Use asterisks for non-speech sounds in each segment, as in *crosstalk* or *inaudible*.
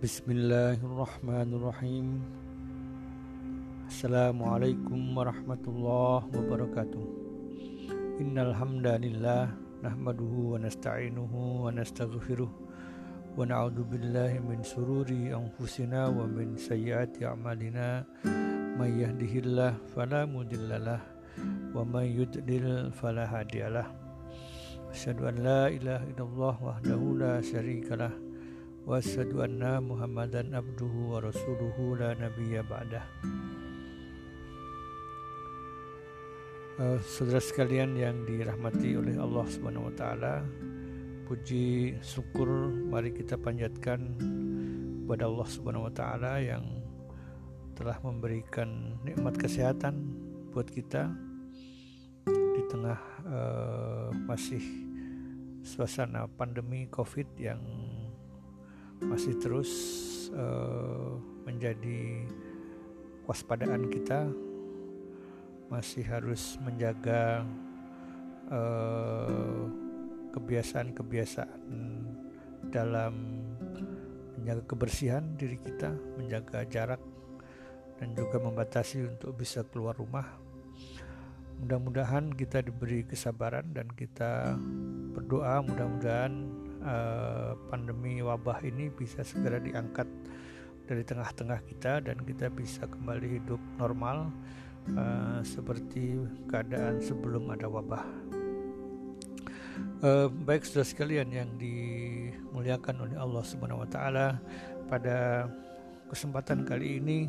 Bismillahirrahmanirrahim. Assalamualaikum warahmatullahi wabarakatuh. Innal hamdalillah nahmaduhu wa nasta'inuhu wa nastaghfiruh wa na'udzu billahi min sururi anfusina wa min sayyiati a'malina. May yahdihillah fala mudhillalah wa may yudlil fala hadiyalah Asyhadu an la ilaha illallah wahdahu la syarikalah anna Muhammadan abduhu wa rasuluhu la nabiyya ba'dah. Uh, saudara sekalian yang dirahmati oleh Allah Subhanahu wa taala, puji syukur mari kita panjatkan kepada Allah Subhanahu wa taala yang telah memberikan nikmat kesehatan buat kita di tengah uh, masih suasana pandemi Covid yang masih terus uh, menjadi waspadaan kita masih harus menjaga uh, kebiasaan-kebiasaan dalam menjaga kebersihan diri kita, menjaga jarak dan juga membatasi untuk bisa keluar rumah. Mudah-mudahan kita diberi kesabaran dan kita berdoa mudah-mudahan uh, pandemi wabah ini bisa segera diangkat dari tengah-tengah kita dan kita bisa kembali hidup normal uh, seperti keadaan sebelum ada wabah. Uh, baik saudara sekalian yang dimuliakan oleh Allah Subhanahu wa taala, pada kesempatan kali ini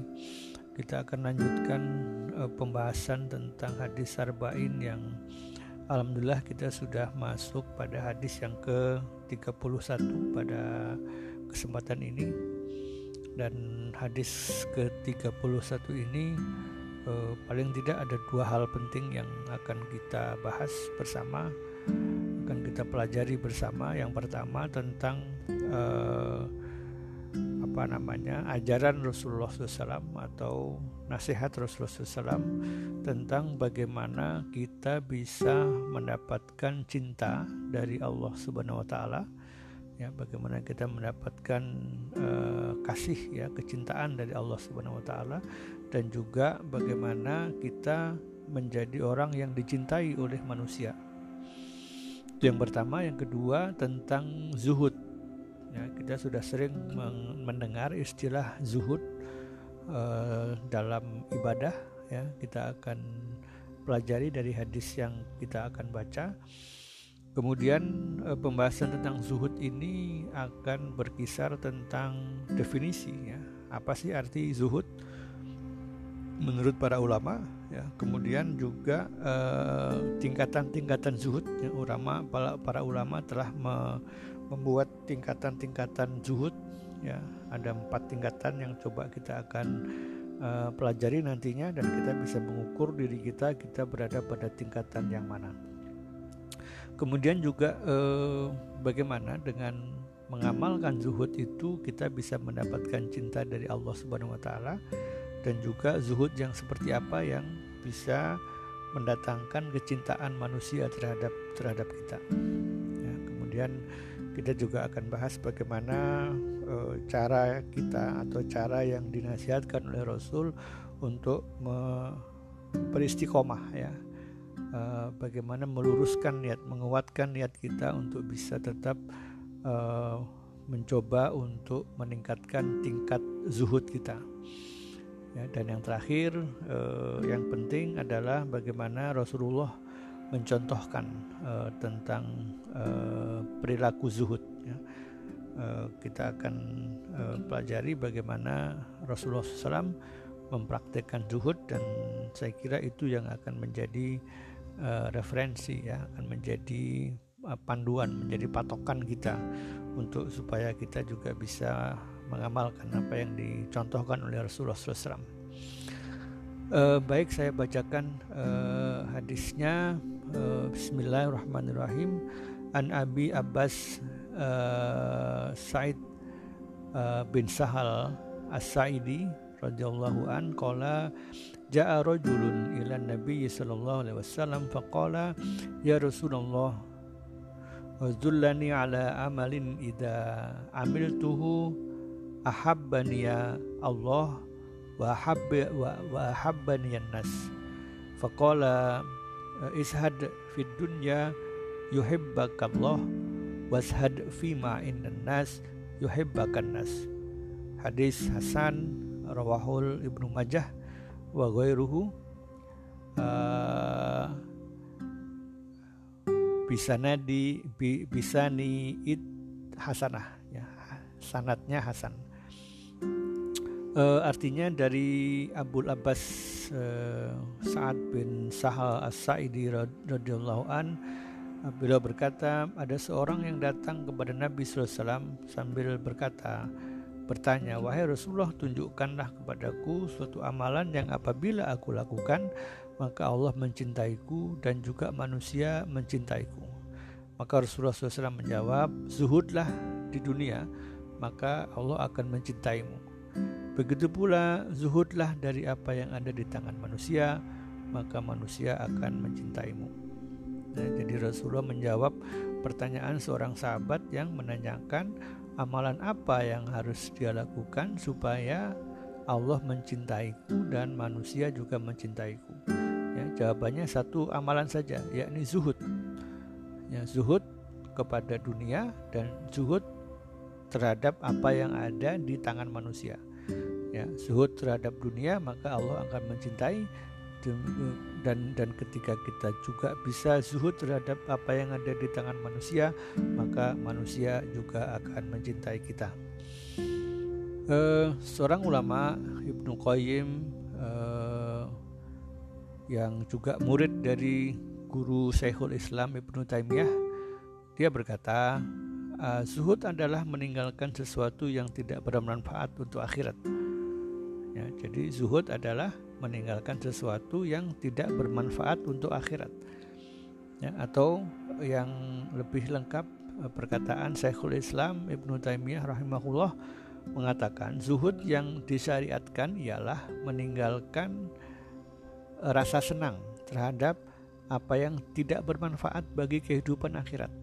kita akan lanjutkan uh, pembahasan tentang hadis arba'in yang Alhamdulillah kita sudah masuk pada hadis yang ke-31 pada kesempatan ini. Dan hadis ke-31 ini eh, paling tidak ada dua hal penting yang akan kita bahas bersama akan kita pelajari bersama. Yang pertama tentang eh, apa namanya ajaran Rasulullah SAW atau nasihat Rasulullah SAW tentang bagaimana kita bisa mendapatkan cinta dari Allah Subhanahu Wa Taala ya bagaimana kita mendapatkan uh, kasih ya kecintaan dari Allah Subhanahu Wa Taala dan juga bagaimana kita menjadi orang yang dicintai oleh manusia. Yang pertama. Yang kedua tentang zuhud Ya, kita sudah sering mendengar istilah zuhud uh, dalam ibadah. Ya, kita akan pelajari dari hadis yang kita akan baca. Kemudian uh, pembahasan tentang zuhud ini akan berkisar tentang definisi. Ya, apa sih arti zuhud? Menurut para ulama, ya, kemudian juga uh, tingkatan-tingkatan zuhud. Ya, ulama para, para ulama telah me, membuat tingkatan-tingkatan zuhud ya ada empat tingkatan yang coba kita akan uh, pelajari nantinya dan kita bisa mengukur diri kita kita berada pada tingkatan yang mana kemudian juga uh, bagaimana dengan mengamalkan zuhud itu kita bisa mendapatkan cinta dari Allah Subhanahu wa taala dan juga zuhud yang seperti apa yang bisa mendatangkan kecintaan manusia terhadap terhadap kita. Ya, kemudian kita juga akan bahas bagaimana uh, cara kita atau cara yang dinasihatkan oleh Rasul untuk beristiqomah ya. Uh, bagaimana meluruskan niat, menguatkan niat kita untuk bisa tetap uh, mencoba untuk meningkatkan tingkat zuhud kita. Ya, dan yang terakhir, uh, yang penting adalah bagaimana Rasulullah mencontohkan uh, tentang uh, perilaku zuhud. Ya. Uh, kita akan uh, pelajari bagaimana Rasulullah SAW mempraktekkan zuhud dan saya kira itu yang akan menjadi uh, referensi ya, akan menjadi uh, panduan, menjadi patokan kita untuk supaya kita juga bisa mengamalkan apa yang dicontohkan oleh Rasulullah SAW. Uh, baik saya bacakan uh, hadisnya. Uh, Bismillahirrahmanirrahim. An Abi Abbas uh, Said uh, bin Sahal As-Sa'idi radhiyallahu an qala ja'a rajulun ila Nabi sallallahu alaihi wasallam faqala ya Rasulullah wazullani ala amalin idza amiltuhu ahabbani ya Allah wa habba wa, ahabbani nas. Faqala ishad fid dunya yuhibbakallah washad fima innan nas yuhibbakan nas hadis Hasan rawahul Ibnu Majah wa ghairuhu uh, bisana di bi, bisani it hasanah ya sanatnya Hasan uh, artinya dari Abdul Abbas uh, Sa'ad bin Sahal As-Sa'idi radhiyallahu an beliau berkata ada seorang yang datang kepada Nabi SAW sambil berkata bertanya wahai Rasulullah tunjukkanlah kepadaku suatu amalan yang apabila aku lakukan maka Allah mencintaiku dan juga manusia mencintaiku. Maka Rasulullah SAW menjawab, zuhudlah di dunia, maka Allah akan mencintaimu. Begitu pula zuhudlah dari apa yang ada di tangan manusia, maka manusia akan mencintaimu. Nah, jadi Rasulullah menjawab pertanyaan seorang sahabat yang menanyakan amalan apa yang harus dia lakukan supaya Allah mencintaiku dan manusia juga mencintaiku. Jawabannya satu amalan saja, yakni zuhud. Ya, zuhud kepada dunia dan zuhud terhadap apa yang ada di tangan manusia. Ya, zuhud terhadap dunia maka Allah akan mencintai dan dan ketika kita juga bisa zuhud terhadap apa yang ada di tangan manusia maka manusia juga akan mencintai kita. Uh, seorang ulama Ibnu Qayyim uh, yang juga murid dari guru Syekhul Islam Ibnu Taimiyah dia berkata uh, zuhud adalah meninggalkan sesuatu yang tidak bermanfaat untuk akhirat ya, jadi zuhud adalah meninggalkan sesuatu yang tidak bermanfaat untuk akhirat ya, atau yang lebih lengkap uh, perkataan Syekhul Islam Ibnu Taimiyah rahimahullah mengatakan zuhud yang disyariatkan ialah meninggalkan rasa senang terhadap apa yang tidak bermanfaat bagi kehidupan akhirat.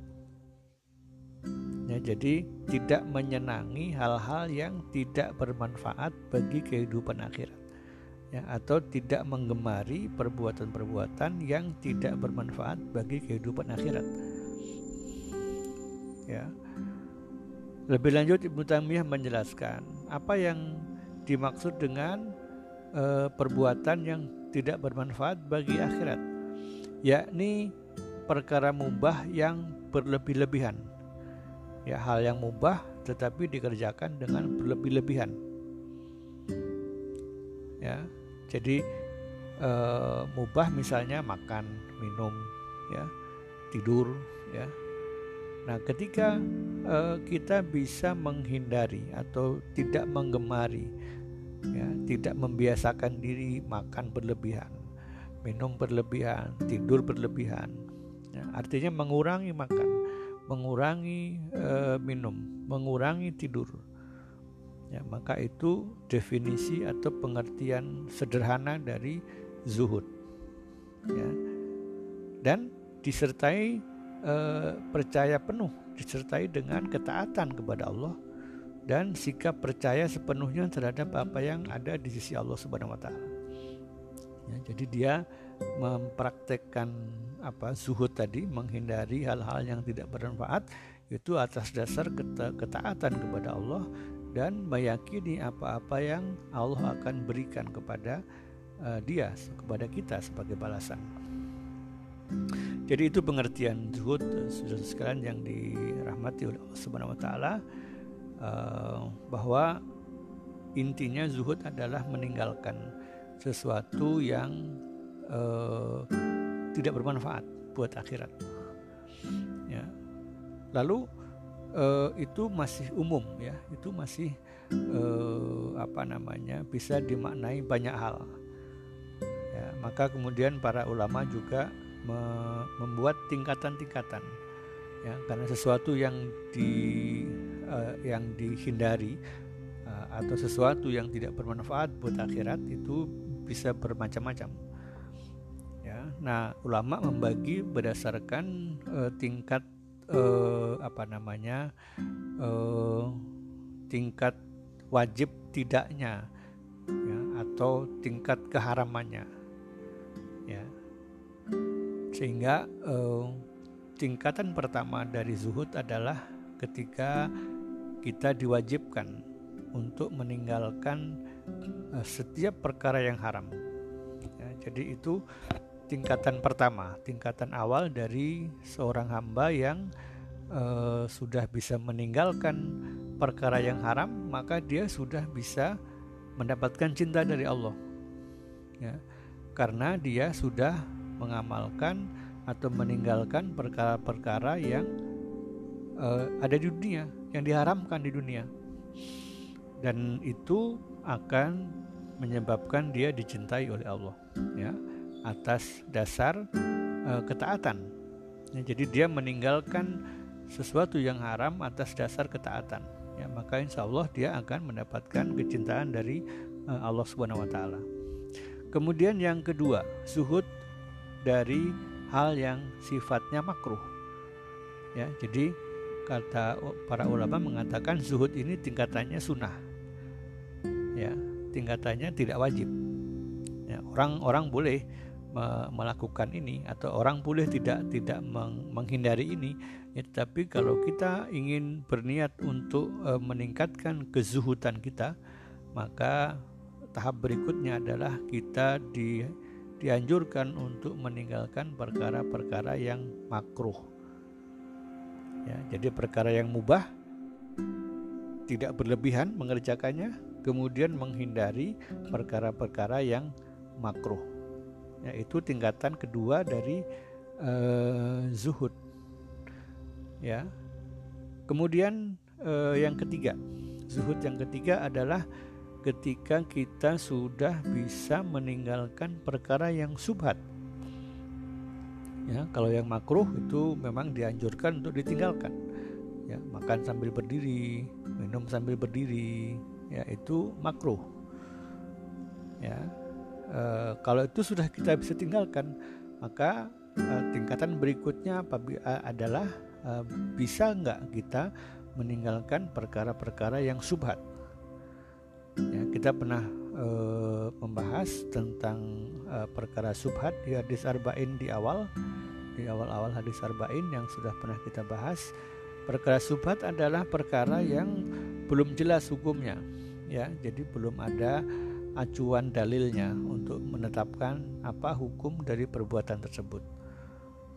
Ya, jadi tidak menyenangi hal-hal yang tidak bermanfaat bagi kehidupan akhirat. Ya, atau tidak menggemari perbuatan-perbuatan yang tidak bermanfaat bagi kehidupan akhirat. Ya. Lebih lanjut Ibnu Taimiyah menjelaskan apa yang dimaksud dengan e, perbuatan yang tidak bermanfaat bagi akhirat, yakni perkara mubah yang berlebih-lebihan. Ya, hal yang mubah tetapi dikerjakan dengan berlebih-lebihan. Ya, jadi e, mubah misalnya makan, minum, ya, tidur, ya. Nah, ketika e, kita bisa menghindari atau tidak menggemari ya, tidak membiasakan diri makan berlebihan, minum berlebihan, tidur berlebihan. Ya, artinya mengurangi makan, mengurangi uh, minum, mengurangi tidur. Ya, maka itu definisi atau pengertian sederhana dari zuhud. Ya. Dan disertai uh, percaya penuh, disertai dengan ketaatan kepada Allah dan sikap percaya sepenuhnya terhadap apa yang ada di sisi Allah Subhanahu wa taala. Ya, jadi dia mempraktekkan apa zuhud tadi menghindari hal-hal yang tidak bermanfaat itu atas dasar keta ketaatan kepada Allah dan meyakini apa-apa yang Allah akan berikan kepada uh, dia kepada kita sebagai balasan. Jadi itu pengertian zuhud saudara sekalian yang dirahmati oleh Allah Subhanahu wa taala uh, bahwa intinya zuhud adalah meninggalkan sesuatu yang uh, tidak bermanfaat buat akhirat. Ya. Lalu uh, itu masih umum ya, itu masih uh, apa namanya bisa dimaknai banyak hal. Ya, maka kemudian para ulama juga me membuat tingkatan-tingkatan ya karena sesuatu yang di uh, yang dihindari uh, atau sesuatu yang tidak bermanfaat buat akhirat itu bisa bermacam-macam nah ulama membagi berdasarkan uh, tingkat uh, apa namanya uh, tingkat wajib tidaknya ya, atau tingkat keharamannya ya sehingga eh, tingkatan pertama dari zuhud adalah ketika kita diwajibkan untuk meninggalkan uh, setiap perkara yang haram. Ya, jadi itu tingkatan pertama, tingkatan awal dari seorang hamba yang uh, sudah bisa meninggalkan perkara yang haram, maka dia sudah bisa mendapatkan cinta dari Allah. Ya, karena dia sudah mengamalkan atau meninggalkan perkara-perkara yang uh, ada di dunia, yang diharamkan di dunia dan itu akan menyebabkan dia dicintai oleh Allah ya atas dasar uh, ketaatan. Ya, jadi dia meninggalkan sesuatu yang haram atas dasar ketaatan. Ya maka insya Allah dia akan mendapatkan kecintaan dari uh, Allah Subhanahu Wa Taala. Kemudian yang kedua suhud dari hal yang sifatnya makruh. Ya jadi kata para ulama mengatakan zuhud ini tingkatannya sunnah. Ya tingkatannya tidak wajib. Ya, orang orang boleh me melakukan ini atau orang boleh tidak tidak meng menghindari ini. Ya, tapi kalau kita ingin berniat untuk e, meningkatkan kezuhutan kita maka tahap berikutnya adalah kita di dianjurkan untuk meninggalkan perkara-perkara yang makruh. Ya jadi perkara yang mubah tidak berlebihan mengerjakannya kemudian menghindari perkara-perkara yang makruh yaitu tingkatan kedua dari uh, zuhud. Ya. Kemudian uh, yang ketiga. Zuhud yang ketiga adalah ketika kita sudah bisa meninggalkan perkara yang subhat. Ya kalau yang makruh itu memang dianjurkan untuk ditinggalkan. Ya makan sambil berdiri minum sambil berdiri ya itu makruh. Ya e, kalau itu sudah kita bisa tinggalkan maka e, tingkatan berikutnya adalah e, bisa nggak kita meninggalkan perkara-perkara yang subhat? Ya kita pernah membahas tentang perkara subhat di hadis arba'in di awal di awal-awal hadis arba'in yang sudah pernah kita bahas. Perkara subhat adalah perkara yang belum jelas hukumnya ya. Jadi belum ada acuan dalilnya untuk menetapkan apa hukum dari perbuatan tersebut.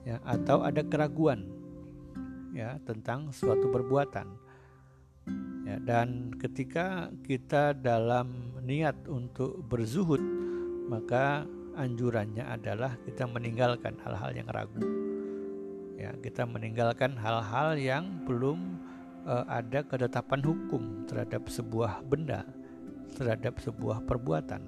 Ya atau ada keraguan ya tentang suatu perbuatan. Ya dan ketika kita dalam niat untuk berzuhud maka anjurannya adalah kita meninggalkan hal-hal yang ragu. Ya kita meninggalkan hal-hal yang belum uh, ada ketetapan hukum terhadap sebuah benda, terhadap sebuah perbuatan.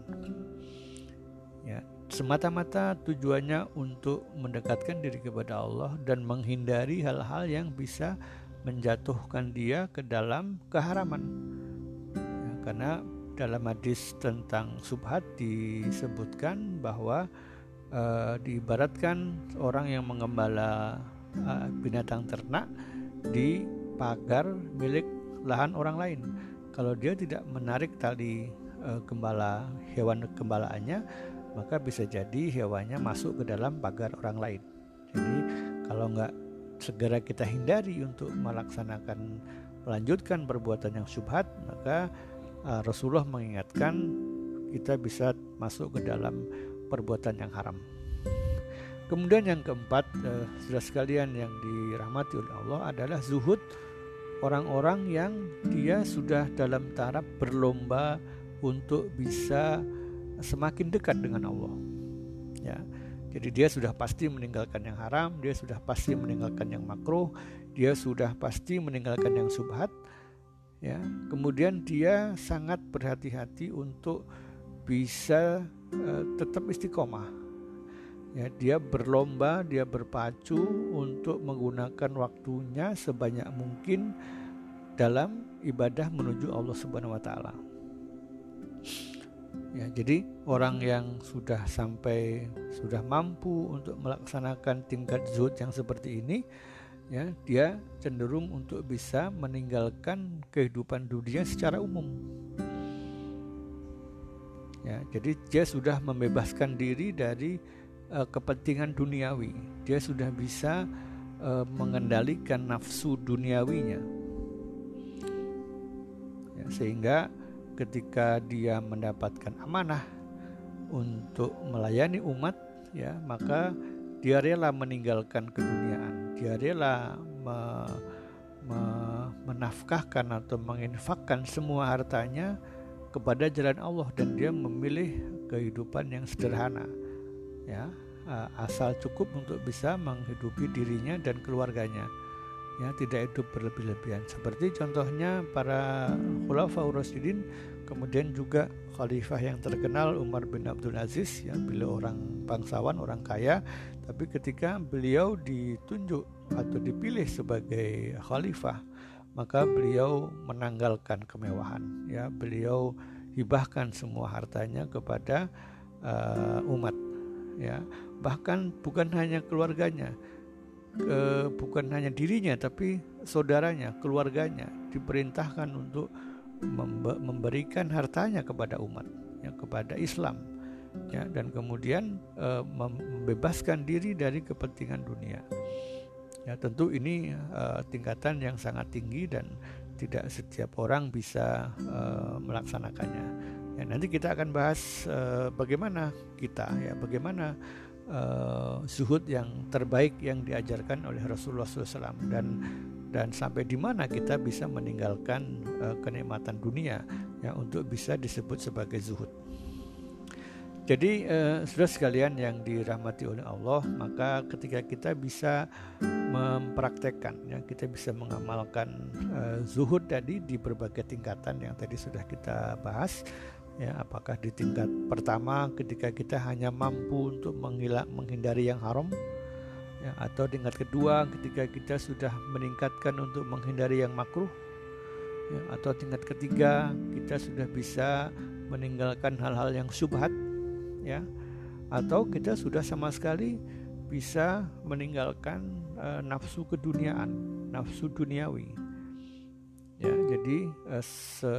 Ya, semata-mata tujuannya untuk mendekatkan diri kepada Allah dan menghindari hal-hal yang bisa menjatuhkan dia ke dalam keharaman. Ya, karena dalam hadis tentang subhat disebutkan bahwa uh, diibaratkan orang yang mengembala uh, binatang ternak di pagar milik lahan orang lain. Kalau dia tidak menarik tali e, gembala hewan gembalaannya, maka bisa jadi hewannya masuk ke dalam pagar orang lain. Jadi kalau nggak segera kita hindari untuk melaksanakan melanjutkan perbuatan yang subhat, maka e, Rasulullah mengingatkan kita bisa masuk ke dalam perbuatan yang haram. Kemudian yang keempat, eh, sudah sekalian yang dirahmati oleh Allah adalah zuhud orang-orang yang dia sudah dalam taraf berlomba untuk bisa semakin dekat dengan Allah. Ya. Jadi dia sudah pasti meninggalkan yang haram, dia sudah pasti meninggalkan yang makruh, dia sudah pasti meninggalkan yang subhat. Ya. Kemudian dia sangat berhati-hati untuk bisa uh, tetap istiqomah Ya, dia berlomba, dia berpacu untuk menggunakan waktunya sebanyak mungkin dalam ibadah menuju Allah Subhanahu wa taala. Ya, jadi orang yang sudah sampai sudah mampu untuk melaksanakan tingkat zuhud yang seperti ini, ya dia cenderung untuk bisa meninggalkan kehidupan dunia secara umum ya jadi dia sudah membebaskan diri dari uh, kepentingan duniawi. Dia sudah bisa uh, mengendalikan nafsu duniawinya. Ya, sehingga ketika dia mendapatkan amanah untuk melayani umat ya maka dia rela meninggalkan keduniaan. Dia rela me, me, menafkahkan atau menginfakkan semua hartanya kepada jalan Allah dan dia memilih kehidupan yang sederhana ya asal cukup untuk bisa menghidupi dirinya dan keluarganya. Ya tidak hidup berlebih-lebihan. Seperti contohnya para khulafaur rasyidin kemudian juga khalifah yang terkenal Umar bin Abdul Aziz ya beliau orang bangsawan orang kaya. Tapi ketika beliau ditunjuk atau dipilih sebagai khalifah maka beliau menanggalkan kemewahan. Ya beliau hibahkan semua hartanya kepada uh, umat ya bahkan bukan hanya keluarganya e, bukan hanya dirinya tapi saudaranya, keluarganya diperintahkan untuk memberikan hartanya kepada umat, ya, kepada Islam, ya, dan kemudian e, membebaskan diri dari kepentingan dunia. Ya, tentu ini e, tingkatan yang sangat tinggi dan tidak setiap orang bisa e, melaksanakannya. Ya, nanti kita akan bahas e, bagaimana kita, ya, bagaimana uh, zuhud yang terbaik yang diajarkan oleh Rasulullah SAW dan dan sampai di mana kita bisa meninggalkan uh, kenikmatan dunia ya untuk bisa disebut sebagai zuhud. Jadi uh, sudah sekalian yang dirahmati oleh Allah, maka ketika kita bisa mempraktekkan, ya kita bisa mengamalkan uh, zuhud tadi di berbagai tingkatan yang tadi sudah kita bahas, ya apakah di tingkat pertama ketika kita hanya mampu untuk menghilak menghindari yang haram? Ya atau tingkat kedua ketika kita sudah meningkatkan untuk menghindari yang makruh? Ya atau tingkat ketiga kita sudah bisa meninggalkan hal-hal yang subhat? Ya atau kita sudah sama sekali bisa meninggalkan uh, nafsu keduniaan nafsu duniawi ya jadi uh, se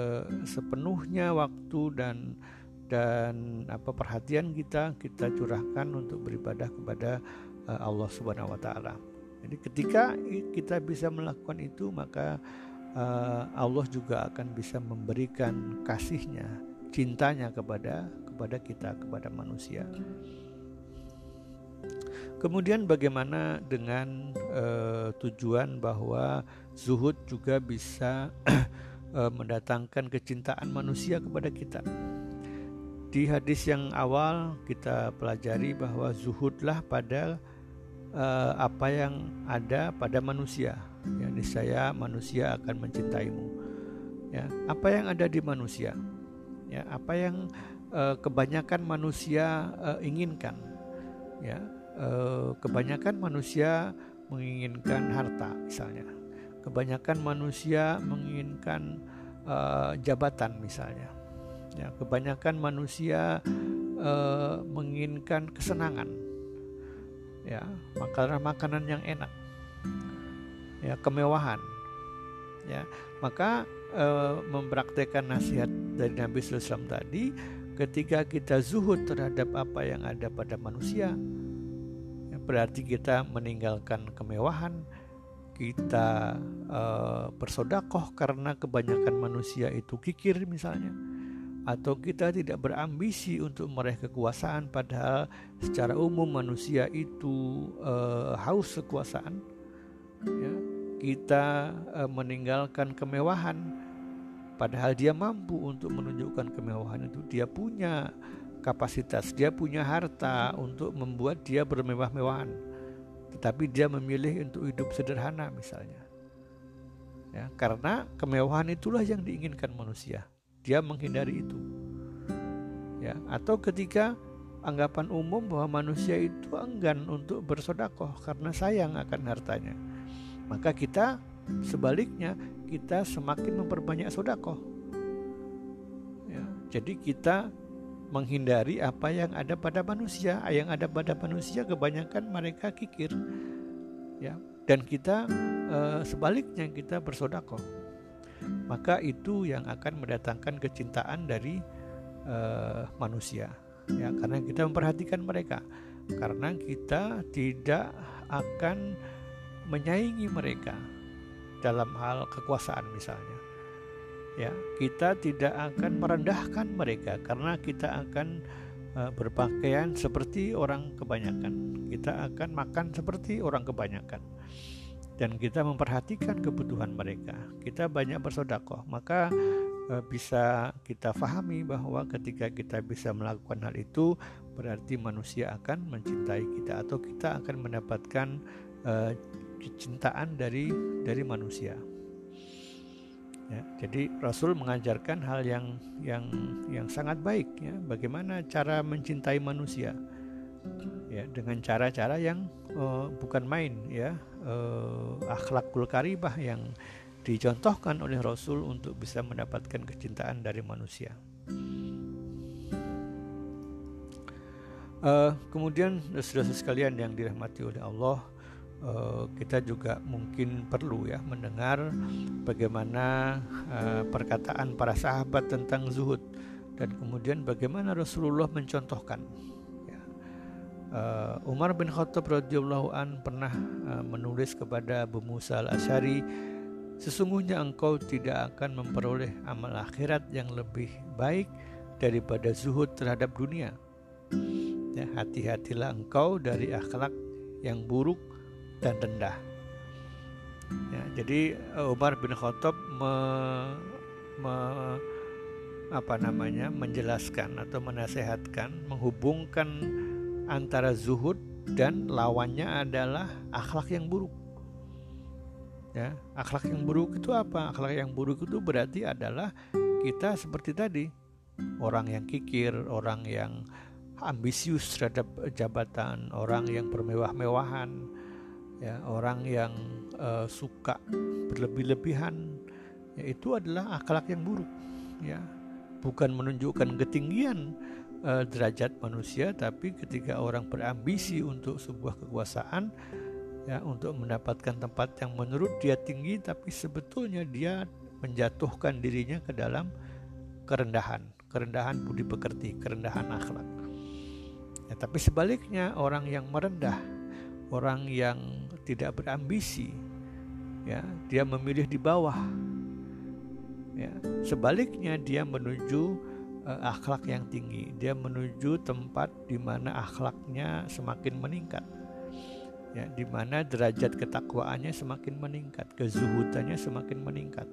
sepenuhnya waktu dan dan apa perhatian kita kita curahkan untuk beribadah kepada uh, Allah Subhanahu wa taala. Jadi ketika kita bisa melakukan itu maka uh, Allah juga akan bisa memberikan kasihnya, cintanya kepada kepada kita kepada manusia. Kemudian bagaimana dengan uh, tujuan bahwa zuhud juga bisa uh, *clears throat* mendatangkan kecintaan manusia kepada kita. Di hadis yang awal kita pelajari bahwa zuhudlah pada uh, apa yang ada pada manusia. Ya, saya manusia akan mencintaimu. Ya, apa yang ada di manusia? Ya, apa yang uh, kebanyakan manusia uh, inginkan? Ya, eh, kebanyakan manusia menginginkan harta misalnya kebanyakan manusia menginginkan eh, jabatan misalnya. Ya kebanyakan manusia eh, menginginkan kesenangan. Ya makanan makanan yang enak. Ya kemewahan. Ya maka e, mempraktekkan nasihat dari Nabi SAW tadi ketika kita zuhud terhadap apa yang ada pada manusia berarti kita meninggalkan kemewahan, kita uh, bersodakoh karena kebanyakan manusia itu kikir misalnya, atau kita tidak berambisi untuk meraih kekuasaan padahal secara umum manusia itu uh, haus kekuasaan. Ya, kita uh, meninggalkan kemewahan padahal dia mampu untuk menunjukkan kemewahan itu dia punya kapasitas, dia punya harta untuk membuat dia bermewah-mewahan. Tetapi dia memilih untuk hidup sederhana misalnya. Ya, karena kemewahan itulah yang diinginkan manusia. Dia menghindari itu. Ya, atau ketika anggapan umum bahwa manusia itu enggan untuk bersodakoh karena sayang akan hartanya. Maka kita sebaliknya kita semakin memperbanyak sodakoh. Ya, jadi kita menghindari apa yang ada pada manusia. Yang ada pada manusia kebanyakan mereka kikir. Ya, dan kita uh, sebaliknya kita bersodakoh maka itu yang akan mendatangkan kecintaan dari uh, manusia ya karena kita memperhatikan mereka karena kita tidak akan menyaingi mereka dalam hal kekuasaan misalnya ya kita tidak akan merendahkan mereka karena kita akan uh, berpakaian seperti orang kebanyakan. Kita akan makan seperti orang kebanyakan. Dan kita memperhatikan kebutuhan mereka. Kita banyak bersodakoh maka uh, bisa kita fahami bahwa ketika kita bisa melakukan hal itu berarti manusia akan mencintai kita atau kita akan mendapatkan uh, kecintaan dari dari manusia. Ya, jadi Rasul mengajarkan hal yang yang yang sangat baik ya, bagaimana cara mencintai manusia. Ya, dengan cara-cara yang uh, bukan main ya, uh, akhlakul karibah yang dicontohkan oleh Rasul untuk bisa mendapatkan kecintaan dari manusia. Uh, kemudian saudara sekalian yang dirahmati oleh Allah, uh, kita juga mungkin perlu ya mendengar bagaimana uh, perkataan para sahabat tentang zuhud dan kemudian bagaimana Rasulullah mencontohkan. Ya. Uh, Umar bin Khattab radhiyallahu an pernah menulis kepada Abu Musa al Ashari, sesungguhnya engkau tidak akan memperoleh amal akhirat yang lebih baik daripada zuhud terhadap dunia ya hati-hatilah engkau dari akhlak yang buruk dan rendah. Ya, jadi eh, Umar bin Khattab me, me, apa namanya menjelaskan atau menasehatkan menghubungkan antara zuhud dan lawannya adalah akhlak yang buruk. Ya akhlak yang buruk itu apa? Akhlak yang buruk itu berarti adalah kita seperti tadi orang yang kikir orang yang ambisius terhadap jabatan, orang yang bermewah-mewahan, ya, orang yang uh, suka berlebih-lebihan, ya, itu adalah akhlak yang buruk, ya. Bukan menunjukkan ketinggian uh, derajat manusia, tapi ketika orang berambisi untuk sebuah kekuasaan, ya, untuk mendapatkan tempat yang menurut dia tinggi, tapi sebetulnya dia menjatuhkan dirinya ke dalam kerendahan, kerendahan budi pekerti, kerendahan akhlak. Ya, tapi sebaliknya orang yang merendah, orang yang tidak berambisi, ya dia memilih di bawah. Ya, sebaliknya dia menuju uh, akhlak yang tinggi. Dia menuju tempat di mana akhlaknya semakin meningkat. Ya, di mana derajat ketakwaannya semakin meningkat, kezuhudannya semakin meningkat.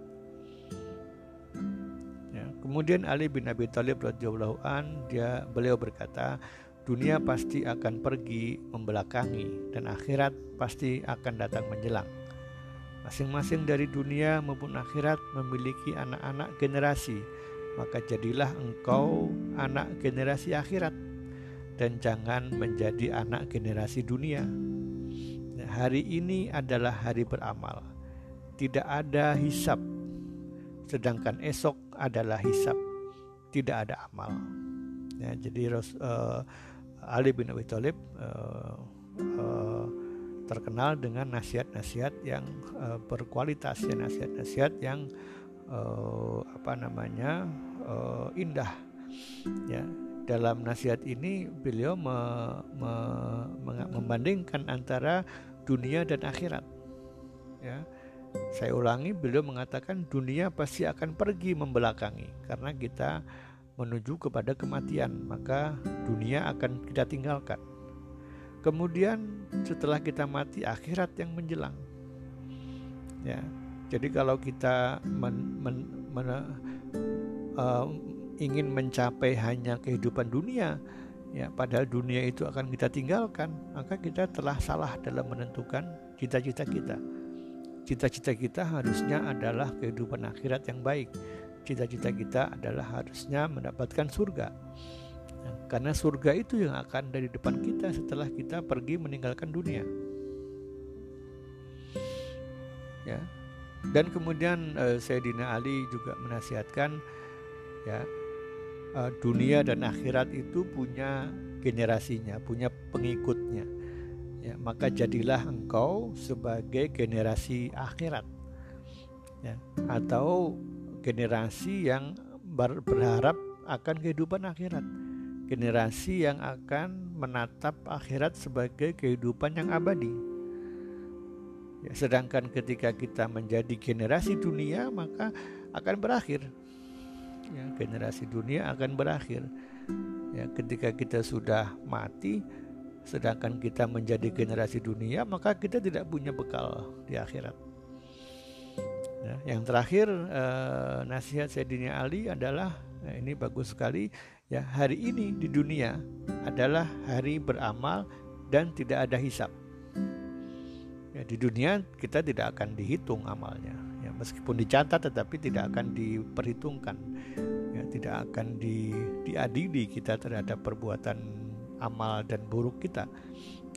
Ya, kemudian Ali bin Abi Thalib radhiyallahu an dia beliau berkata, dunia pasti akan pergi membelakangi dan akhirat pasti akan datang menjelang. Masing-masing dari dunia maupun akhirat memiliki anak-anak generasi, maka jadilah engkau anak generasi akhirat dan jangan menjadi anak generasi dunia. Hari ini adalah hari beramal. Tidak ada hisap, sedangkan esok adalah hisap. Tidak ada amal. Ya, jadi uh, Ali bin Abi Thalib uh, uh, terkenal dengan nasihat-nasihat yang uh, berkualitas ya nasihat-nasihat yang uh, apa namanya uh, indah. Ya dalam nasihat ini beliau me, me, me, membandingkan antara dunia dan akhirat. Ya saya ulangi beliau mengatakan dunia pasti akan pergi membelakangi karena kita menuju kepada kematian, maka dunia akan kita tinggalkan. Kemudian setelah kita mati akhirat yang menjelang. Ya. Jadi kalau kita men, men, men, uh, ingin mencapai hanya kehidupan dunia, ya padahal dunia itu akan kita tinggalkan, maka kita telah salah dalam menentukan cita-cita kita. Cita-cita kita harusnya adalah kehidupan akhirat yang baik cita-cita kita adalah harusnya mendapatkan surga. Karena surga itu yang akan dari depan kita setelah kita pergi meninggalkan dunia. Ya. Dan kemudian uh, Sayyidina Ali juga menasihatkan ya uh, dunia dan akhirat itu punya generasinya, punya pengikutnya. ya maka jadilah engkau sebagai generasi akhirat ya atau generasi yang ber berharap akan kehidupan akhirat. Generasi yang akan menatap akhirat sebagai kehidupan yang abadi. Ya, sedangkan ketika kita menjadi generasi dunia maka akan berakhir. Ya, generasi dunia akan berakhir. Ya ketika kita sudah mati sedangkan kita menjadi generasi dunia maka kita tidak punya bekal di akhirat ya, yang terakhir eh, nasihat Sayyidina Ali adalah nah ini bagus sekali ya hari ini di dunia adalah hari beramal dan tidak ada hisap. Ya, di dunia kita tidak akan dihitung amalnya. Ya meskipun dicatat tetapi tidak akan diperhitungkan. Ya tidak akan di, diadili kita terhadap perbuatan amal dan buruk kita.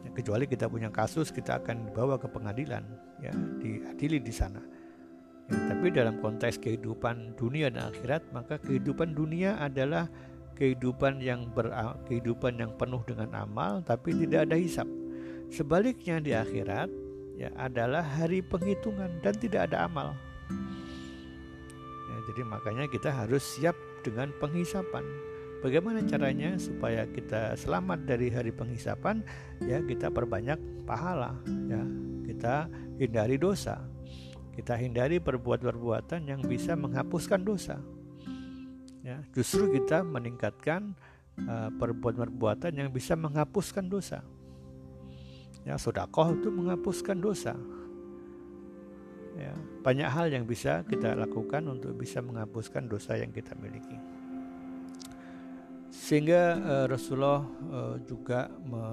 Ya, kecuali kita punya kasus kita akan dibawa ke pengadilan ya diadili di sana ya, tapi dalam konteks kehidupan dunia dan akhirat maka kehidupan dunia adalah kehidupan yang ber, kehidupan yang penuh dengan amal tapi tidak ada hisap sebaliknya di akhirat ya adalah hari penghitungan dan tidak ada amal ya, jadi makanya kita harus siap dengan penghisapan Bagaimana caranya supaya kita selamat dari hari penghisapan? Ya, kita perbanyak pahala, ya. Kita hindari dosa. Kita hindari perbuatan-perbuatan yang bisa menghapuskan dosa. Ya, justru kita meningkatkan uh, perbuatan-perbuatan yang bisa menghapuskan dosa. Ya, sodakoh itu menghapuskan dosa. Ya, banyak hal yang bisa kita lakukan untuk bisa menghapuskan dosa yang kita miliki sehingga uh, Rasulullah uh, juga me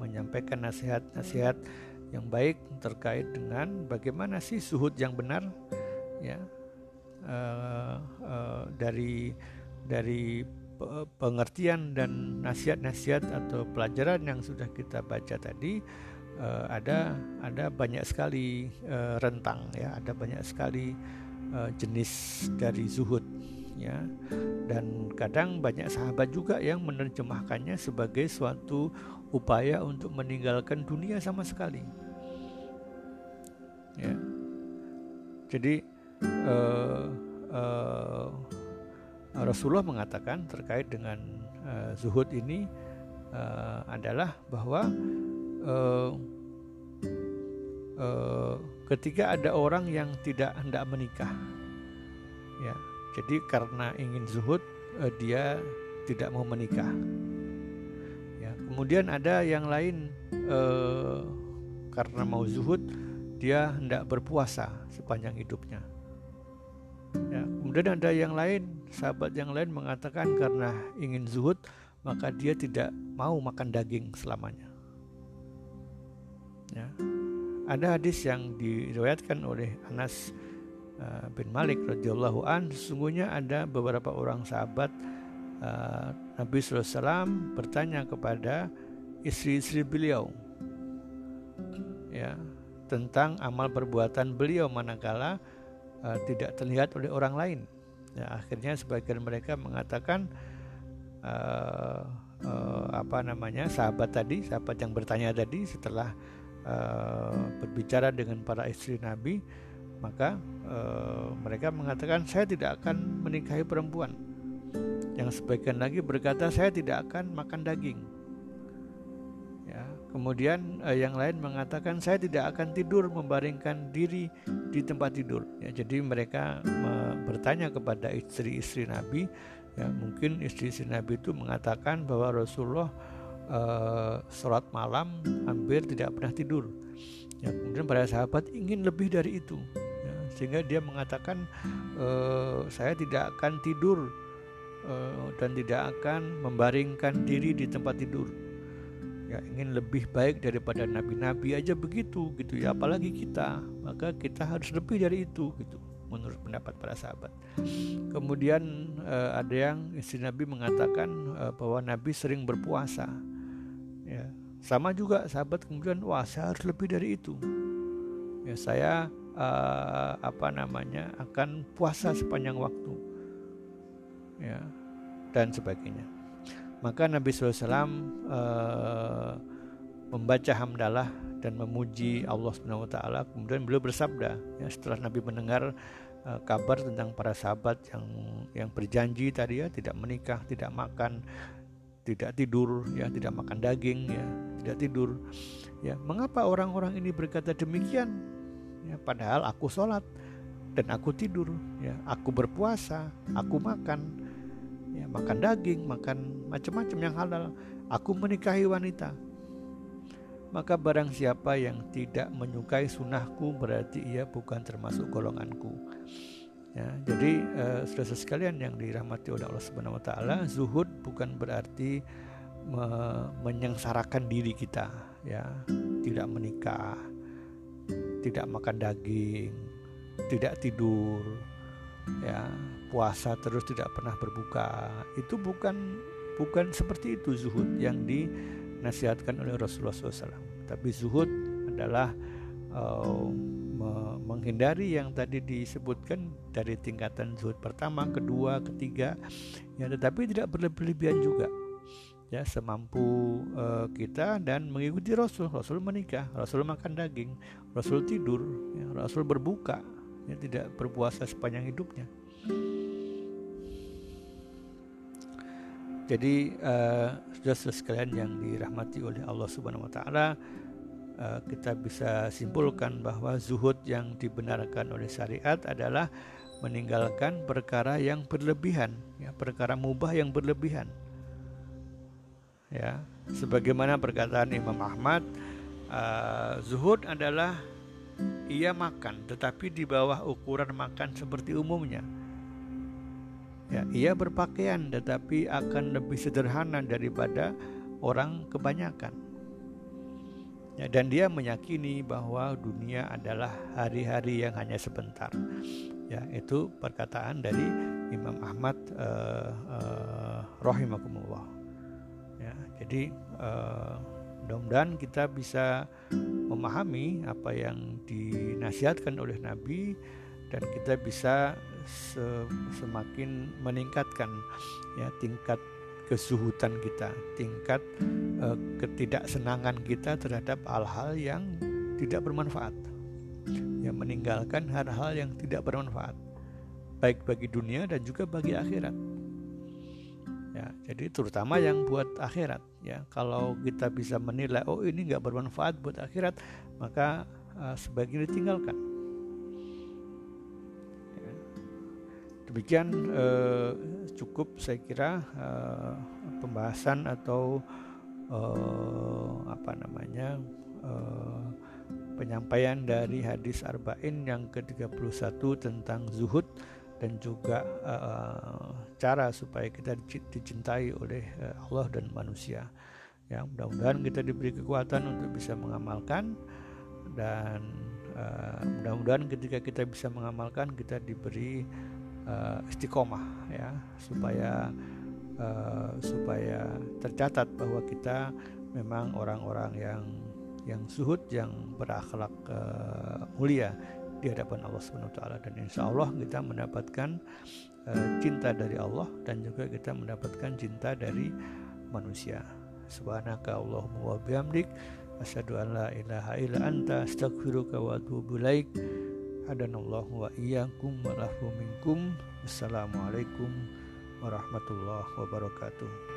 menyampaikan nasihat-nasihat yang baik terkait dengan bagaimana sih suhud yang benar ya. Uh, uh, dari dari pengertian dan nasihat-nasihat atau pelajaran yang sudah kita baca tadi uh, ada ada banyak sekali uh, rentang ya. Ada banyak sekali uh, jenis dari zuhud ya. Dan kadang banyak sahabat juga yang menerjemahkannya sebagai suatu upaya untuk meninggalkan dunia sama sekali ya. Jadi uh, uh, Rasulullah mengatakan terkait dengan uh, zuhud ini uh, adalah bahwa uh, uh, ketika ada orang yang tidak hendak menikah ya. Jadi karena ingin zuhud uh, dia tidak mau menikah. Ya, kemudian ada yang lain uh, karena mau zuhud dia hendak berpuasa sepanjang hidupnya. Ya, kemudian ada yang lain, sahabat yang lain mengatakan karena ingin zuhud maka dia tidak mau makan daging selamanya. Ya. Ada hadis yang diriwayatkan oleh Anas Eh, bin Malik radhiyallahu an sesungguhnya ada beberapa orang sahabat uh, Nabi SAW bertanya kepada istri-istri beliau ya tentang amal perbuatan beliau manakala uh, tidak terlihat oleh orang lain ya, akhirnya sebagian mereka mengatakan uh, uh, apa namanya sahabat tadi sahabat yang bertanya tadi setelah uh, berbicara dengan para istri Nabi maka e, mereka mengatakan saya tidak akan menikahi perempuan. Yang sebagian lagi berkata saya tidak akan makan daging. Ya, kemudian e, yang lain mengatakan saya tidak akan tidur membaringkan diri di tempat tidur. Ya, jadi mereka me, bertanya kepada istri-istri Nabi. Ya, mungkin istri-istri Nabi itu mengatakan bahwa Rasulullah e, sholat malam hampir tidak pernah tidur. Ya, kemudian para sahabat ingin lebih dari itu sehingga dia mengatakan e, saya tidak akan tidur e, dan tidak akan membaringkan diri di tempat tidur ya ingin lebih baik daripada nabi-nabi aja begitu gitu ya. Apalagi kita maka kita harus lebih dari itu gitu menurut pendapat para sahabat. Kemudian e, ada yang istri nabi mengatakan e, bahwa nabi sering berpuasa ya. Sama juga sahabat kemudian wah saya harus lebih dari itu. Ya saya uh, apa namanya akan puasa sepanjang waktu ya dan sebagainya maka Nabi SAW uh, membaca hamdalah dan memuji Allah Subhanahu wa taala. Kemudian beliau bersabda ya setelah Nabi mendengar uh, kabar tentang para sahabat yang yang berjanji tadi ya tidak menikah, tidak makan, tidak tidur ya, tidak makan daging ya, tidak tidur. Ya, mengapa orang-orang ini berkata demikian? Ya, padahal aku sholat dan aku tidur, ya, aku berpuasa, aku makan, ya, makan daging, makan macam-macam yang halal. Aku menikahi wanita, maka barang siapa yang tidak menyukai sunnahku berarti ia bukan termasuk golonganku. Ya, jadi uh, saudara sekalian yang dirahmati oleh Allah Subhanahu wa taala, zuhud bukan berarti me menyengsarakan diri kita, ya. Tidak menikah, tidak makan daging, tidak tidur, ya, puasa terus tidak pernah berbuka. Itu bukan bukan seperti itu zuhud yang di dinasihatkan oleh Rasulullah SAW. Tapi zuhud adalah uh, menghindari yang tadi disebutkan dari tingkatan zuhud pertama, kedua, ketiga, ya tetapi tidak berlebihan juga. Ya, semampu uh, kita dan mengikuti Rasul. Rasul menikah, Rasul makan daging, Rasul tidur, ya, Rasul berbuka, ya, tidak berpuasa sepanjang hidupnya. Jadi uh, saudara sekalian yang dirahmati oleh Allah Subhanahu wa taala uh, kita bisa simpulkan bahwa zuhud yang dibenarkan oleh syariat adalah meninggalkan perkara yang berlebihan, ya, perkara mubah yang berlebihan. Ya, sebagaimana perkataan Imam Ahmad, uh, zuhud adalah ia makan tetapi di bawah ukuran makan seperti umumnya Ya, ia berpakaian tetapi akan lebih sederhana daripada orang kebanyakan. Ya, dan dia meyakini bahwa dunia adalah hari-hari yang hanya sebentar. Ya, itu perkataan dari Imam Ahmad uh, uh, rahimakumullah. Ya, jadi uh, mudah-mudahan kita bisa memahami apa yang dinasihatkan oleh Nabi dan kita bisa semakin meningkatkan ya tingkat kesuhutan kita, tingkat uh, ketidaksenangan kita terhadap hal-hal yang tidak bermanfaat. Yang meninggalkan hal-hal yang tidak bermanfaat baik bagi dunia dan juga bagi akhirat. Ya, jadi terutama yang buat akhirat ya. Kalau kita bisa menilai oh ini nggak bermanfaat buat akhirat, maka uh, sebaiknya ditinggalkan demikian eh, cukup saya kira eh, pembahasan atau eh, apa namanya eh, penyampaian dari hadis arba'in yang ke-31 tentang zuhud dan juga uh, cara supaya kita dicintai oleh uh, Allah dan manusia. Ya, mudah-mudahan kita diberi kekuatan untuk bisa mengamalkan dan uh, mudah-mudahan ketika kita bisa mengamalkan kita diberi uh, istiqomah ya supaya uh, supaya tercatat bahwa kita memang orang-orang yang yang suhud yang berakhlak uh, mulia di hadapan Allah Subhanahu wa taala dan insya Allah kita mendapatkan uh, cinta dari Allah dan juga kita mendapatkan cinta dari manusia. Subhanaka Allahumma wa bihamdik asyhadu an la ilaha illa anta astaghfiruka wa atubu ilaik hadanallahu wa iyyakum wa minkum. Assalamualaikum warahmatullahi wabarakatuh.